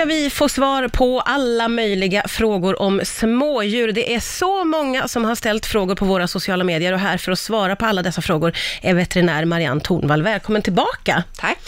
ska vi få svar på alla möjliga frågor om smådjur. Det är så många som har ställt frågor på våra sociala medier och här för att svara på alla dessa frågor är veterinär Marianne Tornvall. Välkommen tillbaka! Tack.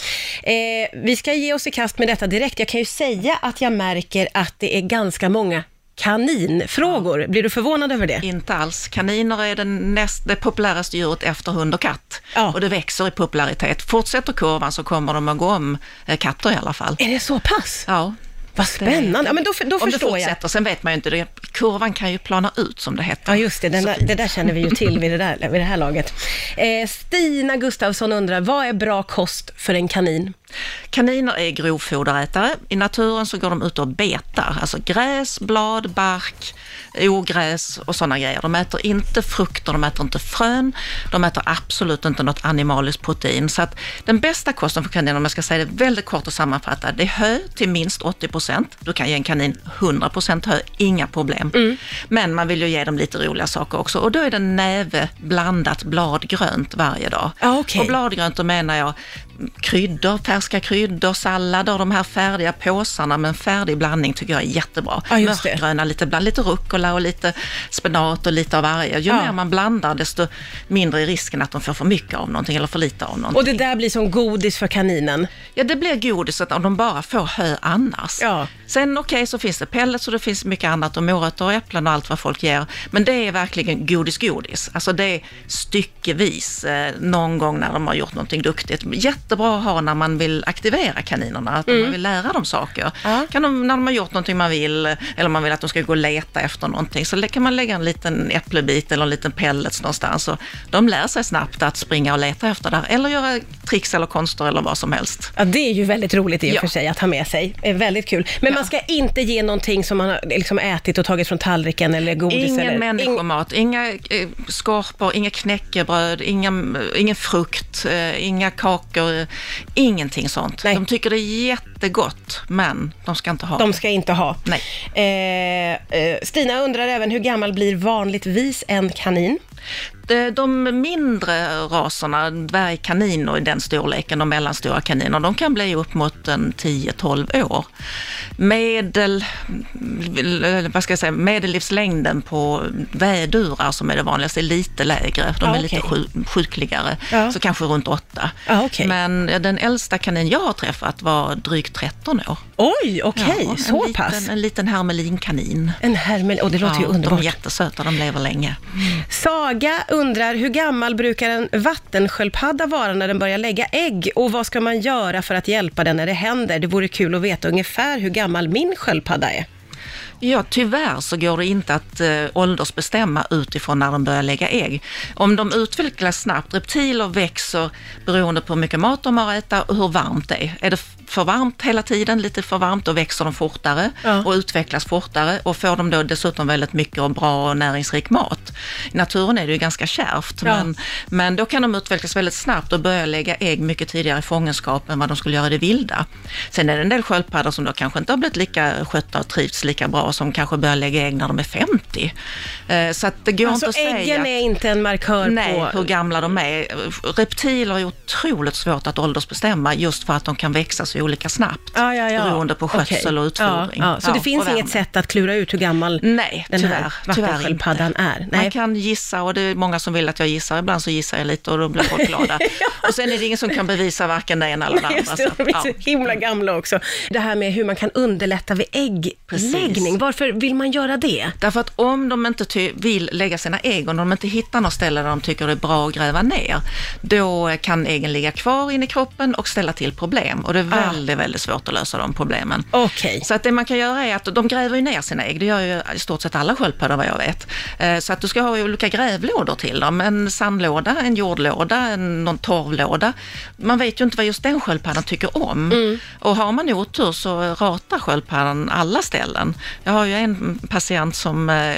Eh, vi ska ge oss i kast med detta direkt. Jag kan ju säga att jag märker att det är ganska många kaninfrågor. Blir du förvånad över det? Inte alls. Kaniner är den näst, det populäraste djuret efter hund och katt. Ja. Och det växer i popularitet. Fortsätter kurvan så kommer de att gå om eh, katter i alla fall. Är det så pass? Ja. Vad spännande. Ja, men då, då Om det förstår jag. fortsätter, sen vet man ju inte, det, kurvan kan ju plana ut som det heter. Ja, just det. Där, det där känner vi ju till vid det, där, vid det här laget. Eh, Stina Gustafsson undrar, vad är bra kost för en kanin? Kaniner är grovfoderätare. I naturen så går de ut och betar, alltså gräs, blad, bark, ogräs och sådana grejer. De äter inte frukter, de äter inte frön, de äter absolut inte något animaliskt protein. Så att den bästa kosten för kaniner, om jag ska säga det väldigt kort och sammanfattat, det är hö till minst 80 procent. Du kan ge en kanin 100 procent hö, inga problem. Men man vill ju ge dem lite roliga saker också och då är det näve blandat bladgrönt varje dag. Okej. Och bladgrönt, då menar jag kryddor, färska kryddor, sallader, de här färdiga påsarna med en färdig blandning tycker jag är jättebra. Ja. Mörkgröna, lite, bland, lite rucola och lite spenat och lite av varje. Ju Ja. mer man blandar, desto mindre är risken att de får för mycket av någonting eller för lite av någonting. Och det där blir som godis för kaninen. Ja, det blir godiset om de bara får hö annars. Ja. Sen okej, så finns det pellets och det finns mycket annat och morötter och äpplen och allt vad folk ger. Men det är verkligen godis-godis. Alltså det är styckevis eh, någon gång när de har gjort någonting duktigt. Jättebra att ha när man vill aktivera kaninerna, att man vill lära dem saker. Mm. Ja. Kan de, när de har gjort någonting man vill, eller man vill att de ska gå och leta efter någonting, så kan man lägga en liten äpplebit eller en liten pellets någonstans. Och de lär sig snabbt att springa och leta efter där, eller göra tricks eller konster eller vad som helst. Ja, det är ju väldigt roligt i och Ja. för sig att ha med sig. Det är väldigt kul. Men man ska inte ge någonting som man har liksom ätit och tagit från tallriken eller godis Ingen eller... människomat, inga eh, skorpor, inga knäckebröd, inga, ingen frukt, eh, inga kakor, ingenting sånt. Nej. De tycker det är jättegott, men de ska inte ha De ska inte ha. Nej. Eh, eh, Stina undrar även hur gammal blir vanligtvis en kanin? De, de mindre raserna, dvärgkaniner i den storleken och mellanstora kaniner, de kan bli upp mot en 10-12 år. Medel, vad ska jag säga, medellivslängden på vädurar som är det vanligaste är lite lägre. De Ja, är lite okej. sju, sjukligare, Ja. så kanske runt 8. Ja, okej. Men den äldsta kanin jag har träffat var drygt 13 år. Oj, okej, Ja, så en pass. Liten, en liten hermelinkanin. En hermel... Och det låter ju Ja, de underbart. är jättesöta, de lever länge. Saga undrar, hur gammal brukar en vattensköldpadda vara när den börjar lägga ägg? Och vad ska man göra för att hjälpa den när det händer? Det vore kul att veta ungefär hur gammal min sköldpadda är. Ja, tyvärr så går det inte att eh, åldersbestämma utifrån när de börjar lägga ägg. Om de utvecklas snabbt, reptiler växer beroende på hur mycket mat de har att äta och hur varmt det är. Är det för varmt hela tiden, lite för varmt, då växer de fortare Ja. och utvecklas fortare och får de då dessutom väldigt mycket och bra och näringsrik mat. I naturen är det ju ganska kärvt, Ja. men, men då kan de utvecklas väldigt snabbt och börja lägga ägg mycket tidigare i fångenskap än vad de skulle göra i det vilda. Sen är det en del sköldpaddor som då kanske inte har blivit lika skötta och trivts lika bra som kanske börjar lägga ägg när de är 50. Eh, Så att det går Alltså inte att säga. äggen är inte en markör Nej, på... hur gamla de är. Reptiler är otroligt svårt att åldersbestämma just för att de kan växa så olika snabbt. Ja, ja, ja. Beroende på skötsel Okej. och utfodring. Ja, ja. Så det finns inget sätt att klura ut hur gammal Nej, den tyvärr, här vattensköldpaddan är? Nej. Man kan gissa och det är många som vill att jag gissar. Ibland så gissar jag lite och då blir folk glada. Och sen är det ingen som kan bevisa varken det ena eller det andra. Just det, de är så himla gamla också. Det här med hur man kan underlätta vid. Precis. Varför vill man göra det? Därför att om de inte vill lägga sina ägg, om de inte hittar något ställe där de tycker det är bra att gräva ner, då kan äggen ligga kvar in i kroppen och ställa till problem. Och det är Ah. väldigt, väldigt svårt att lösa de problemen. Okej. Så att det man kan göra är att de gräver ju ner sina ägg, det gör ju i stort sett alla sköldpaddor vad jag vet. Eh, Så att du ska ha olika grävlådor till dem, en sandlåda, en jordlåda, en, någon torvlåda. Man vet ju inte vad just den sköldpaddan tycker om. Och har man otur så ratar sköldpaddan alla ställen. Jag har ju en patient som eh,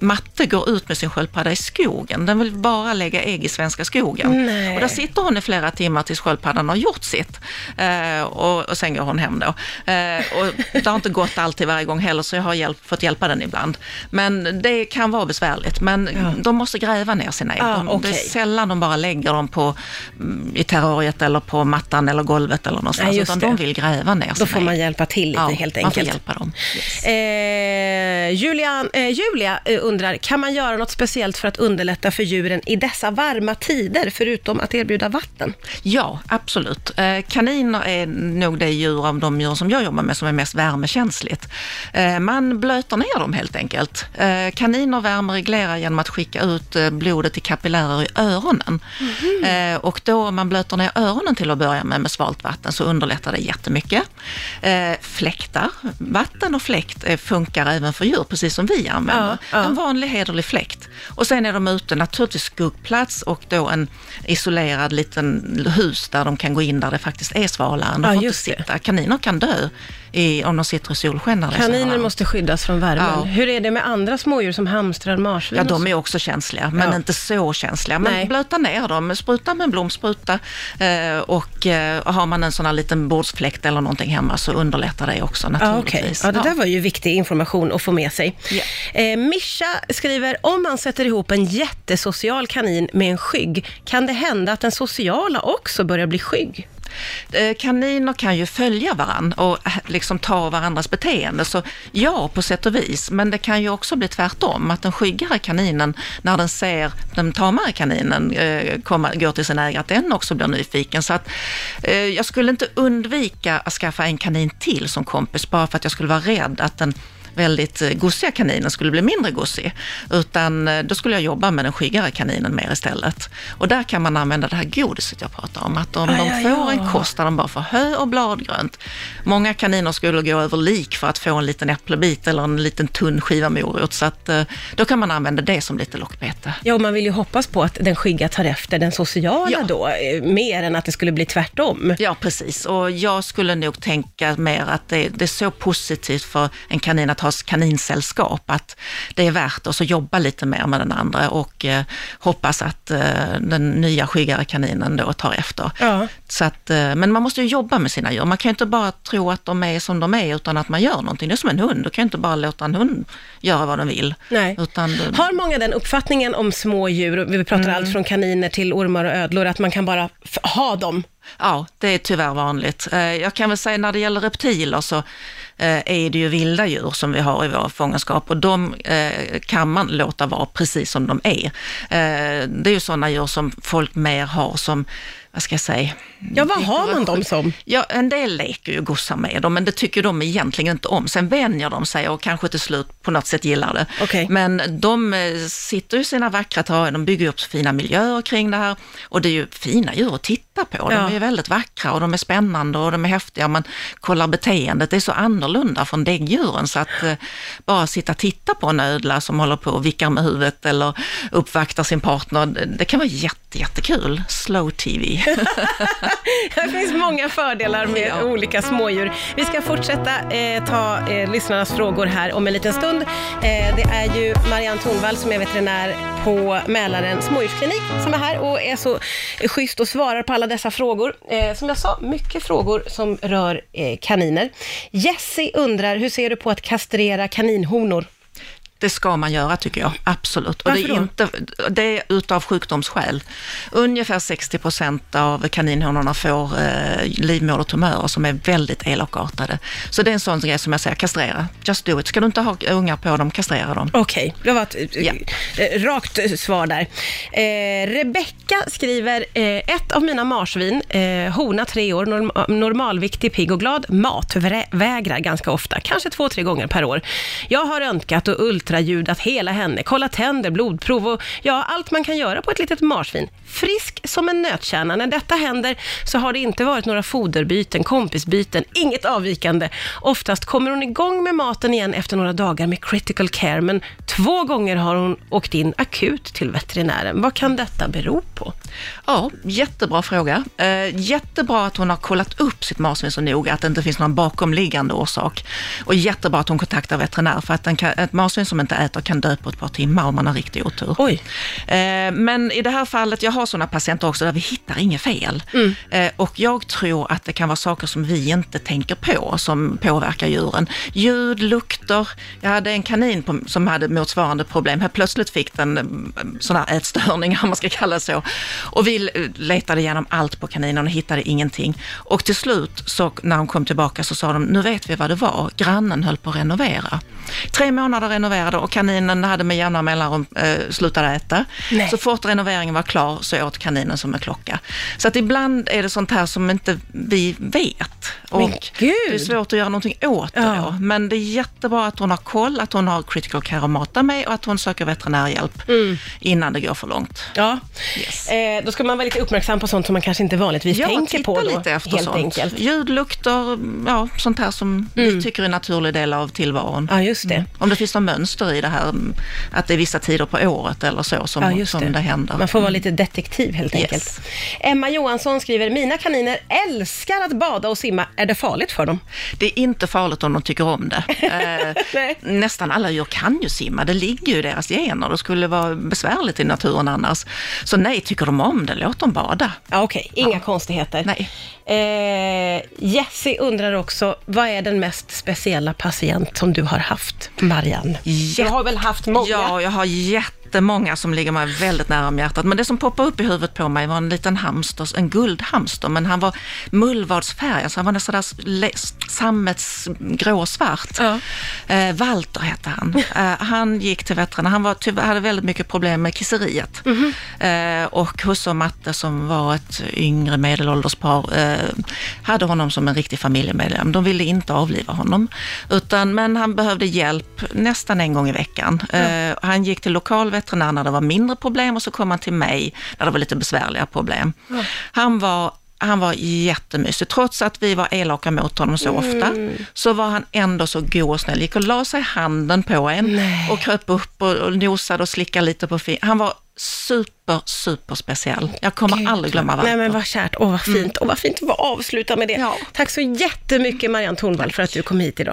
matte går ut med sin sköldpadda i skogen. Den vill bara lägga ägg i svenska skogen. Nej. Och där sitter hon i flera timmar tills sköldpaddan har gjort sitt. Eh, och, och sen går hon hem då. Eh, och det har inte gått alltid varje gång heller, så jag har hjälp, fått hjälpa den ibland. Men det kan vara besvärligt. Men Ja. de måste gräva ner sina ägg. Ah, de, Det är sällan de bara lägger dem på, mm, i terrariet eller på mattan eller golvet eller någonstans, Nej, utan det. de vill gräva ner Då sina får man hjälpa till lite Ja, helt man får enkelt. hjälpa dem. Yes. Eh, Julian, eh, Julia eh, undrar, kan man göra något speciellt för att underlätta för djuren i dessa varma tider, förutom att erbjuda vatten? Ja, absolut. Eh, kaniner är nog det djur av de djur som jag jobbar med som är mest värmekänsligt. Eh, man blöter ner dem helt enkelt. Eh, kaniner värmereglerar genom att skicka ut eh, blodet i kapillärer i öronen. Eh, och då om man blöter ner öronen till att börja med med svalt vatten så underlättar det jättemycket. Eh, fläktar, vatten och fläkt eh, funkar även för djur, precis som vi använder. Ja, ja. En vanlig hederlig fläkt. Och sen är de ute, naturligtvis skuggplats och då en isolerad liten hus där de kan gå in där det faktiskt är svalare. De Ja, får inte det. sitta. Kaniner kan dö i, om de sitter i solsken här Kaniner måste skyddas från värmen. Ja. Hur är det med andra smådjur som hamstrar, marsvin? Ja, de är också känsliga, men Ja. inte så känsliga. Men Nej. blöta ner dem, spruta med en blomspruta eh, och eh, har man en sån här liten bordsfläkt eller någonting hemma så underlättar det också Ja, okej. naturligtvis. Ja, det där var ju viktig information att få med sig. Ja. Eh, Mischa skriver, om man sätter ihop en jättesocial kanin med en skygg, kan det hända att den sociala också börjar bli skygg? Eh, kaniner kan ju följa varandra och eh, liksom ta varandras beteende, så ja, på sätt och vis. Men det kan ju också bli tvärtom, att den skyggare kaninen, när den ser den tamare kaninen eh, komma, gå till sin ägare, att den också blir nyfiken. Så att jag skulle inte undvika att skaffa en kanin till som kompis, bara för att jag skulle vara rädd att den väldigt eh, gossiga kaninen skulle bli mindre gossig. Utan eh, då skulle jag jobba med den skyggare kaninen mer istället. Och där kan man använda det här godiset jag pratar om. Att om Ah, de får ja. en kost där de bara får hö och bladgrönt. Många kaniner skulle gå över lik för att få en liten äpplebit eller en liten tunn skiva morot. Så att eh, då kan man använda det som lite lockbete. Ja, och man vill ju hoppas på att den skygga tar efter den sociala Ja. då, mer än att det skulle bli tvärtom. Ja, precis. Och jag skulle nog tänka mer att det, det är så positivt för en kanin att ha kaninsällskap, att det är värt att så jobba lite mer med den andra och eh, hoppas att eh, den nya skyggare kaninen då tar efter. Ja. Så att, eh, men man måste ju jobba med sina djur. Man kan ju inte bara tro att de är som de är utan att man gör någonting. Det är som en hund. Du kan ju inte bara låta en hund göra vad den vill. Nej. Utan Har många den uppfattningen om små djur, vi pratar Mm. allt från kaniner till ormar och ödlor, att man kan bara ha dem? Ja, det är tyvärr vanligt. Eh, jag kan väl säga när det gäller reptiler så eh, är det ju vilda djur som vi har i vår fångenskap och de eh, kan man låta vara precis som de är. Det är ju sådana djur som folk mer har som, vad ska jag säga? Ja, vad har man dem som? Ja, en del leker ju gossar med dem, men det tycker de egentligen inte om. Sen vänjer de sig och kanske till slut på något sätt gillar det. Okej. Men de eh, sitter ju i sina vackra terrarier, de bygger upp så fina miljöer kring det här och det är ju fina djur att titta på. De Ja. är ju väldigt vackra och de är spännande och de är häftiga. Man kollar beteendet, det är så annorlunda från däggdjuren så att eh, bara sitta och titta på en ödla som håller på och vickar med huvudet eller uppvaktar sin partner, det- kan vara jätte, jättekul. Slow Det finns många fördelar med Ja. olika smådjur. Vi ska fortsätta eh, ta eh, lyssnarnas frågor här om en liten stund. Eh, det är ju Marianne Tornvall som är veterinär på Mälaren smådjursklinik som är här och är så schysst och svarar på alla dessa frågor. Eh, som jag sa, mycket frågor som rör eh, kaniner. Jessie undrar, hur ser du på att kastrera kaninhonor? Det ska man göra tycker jag, absolut. Och det är, då? inte, det är utav sjukdomsskäl. Ungefär 60 procent av kaninhonorna får eh, livmodertumörer som är väldigt elakartade. Så det är en sån grej som jag säger, kastrera. Just do it. Ska du inte ha ungar på dem, kastrera dem. Okej, det var ett Ja. eh, rakt eh, svar där. Eh, Rebecka skriver, eh, ett av mina marsvin, eh, hona tre år, norm normalviktig, pigg och glad, mat, vrä- vägrar ganska ofta, kanske två, tre gånger per år. Jag har röntgat och ultraljud att hela henne, kollat tänder, blodprov och ja, allt man kan göra på ett litet marsvin. Frisk som en nötkärna. När detta händer så har det inte varit några foderbyten, kompisbyten, inget avvikande. Oftast kommer hon igång med maten igen efter några dagar med critical care, men två gånger har hon åkt in akut till veterinären. Vad kan detta bero på? Ja, jättebra fråga. Eh, jättebra att hon har kollat upp sitt marsvin så noga, att det inte finns någon bakomliggande orsak. Och jättebra att hon kontaktar veterinär, för att en, kan- ett marsvin som inte äter kan dö på ett par timmar om man har riktig otur. Oj. Eh, men i det här fallet, jag har sådana patienter också där vi hittar inget fel. Eh, och jag tror att det kan vara saker som vi inte tänker på som påverkar djuren. Ljud, lukter. Jag hade en kanin på, som hade motsvarande problem. Helt plötsligt fick den eh, sån här ätstörning, om man ska kalla det så. Och vi letade igenom allt på kaninen och hittade ingenting. Och till slut, så, när hon kom tillbaka, så sa de, nu vet vi vad det var. Grannen höll på att renovera. Tre månader renoverade och kaninen hade med jämna mellanrum eh, slutat äta. Nej. Så fort renoveringen var klar så åt kaninen som en klocka. Så att ibland är det sånt här som inte vi vet. Och gud! det är svårt att göra någonting åt det Ja. då. Men det är jättebra att hon har koll, att hon har critical care att mata med och att hon söker veterinärhjälp Mm. innan det går för långt. Ja, Yes. eh, då ska man vara lite uppmärksam på sånt som man kanske inte vanligtvis tänker titta på då, lite efter helt sånt. enkelt. Ljud, lukter, ja, sånt här som vi tycker är en naturlig del av tillvaron. Ja, just det. Om det finns något mönster i det här, mm, att det är vissa tider på året eller så som, Ja, som det. händer. Man får vara lite detektiv helt Yes. enkelt. Emma Johansson skriver, mina kaniner älskar att bada och simma. Är det farligt för dem? Det är inte farligt om de tycker om det. Eh, nästan alla djur kan ju simma, det ligger ju i deras gener. Det skulle vara besvärligt i naturen annars. Så nej, tycker de om det, låt dem bada. Ja, Okej, inga konstigheter. Nej. Eh, Jessie undrar också, vad är den mest speciella patient som du har haft, Marianne? Du har väl haft många? Ja, jag har jättemånga som ligger mig väldigt nära om hjärtat. Men det som poppade upp i huvudet på mig var en liten hamster, en guldhamster, men han var mullvadsfärgad, så han var nästan där le- sammetsgråsvart. Ja. Eh, Walter hette han. Eh, han gick till veterinär, han var, tyvärr, hade väldigt mycket problem med kisseriet. Mhm. Eh, och Husse och Matte som var ett yngre medelålders par eh, hade honom som en riktig familjemedlem. De ville inte avliva honom, utan, men han behövde hjälp nästan en gång i veckan. Eh, han gick till lokal veterinär när det var mindre problem och så kom han till mig när det var lite besvärliga problem. Han var han var jättemysig. Trots att vi var elaka mot honom så ofta, så var han ändå så god och snäll. Gick och la sig handen på en Nej. och kröp upp och, och nosade och slickade lite på fingret. Han var super, super speciell. Jag kommer Gud. aldrig glömma Walter. Nej men vad kärt, åh vad fint, åh vad fint att få avsluta med det. Ja. Tack så jättemycket Marianne Thornvall för att du kom hit idag.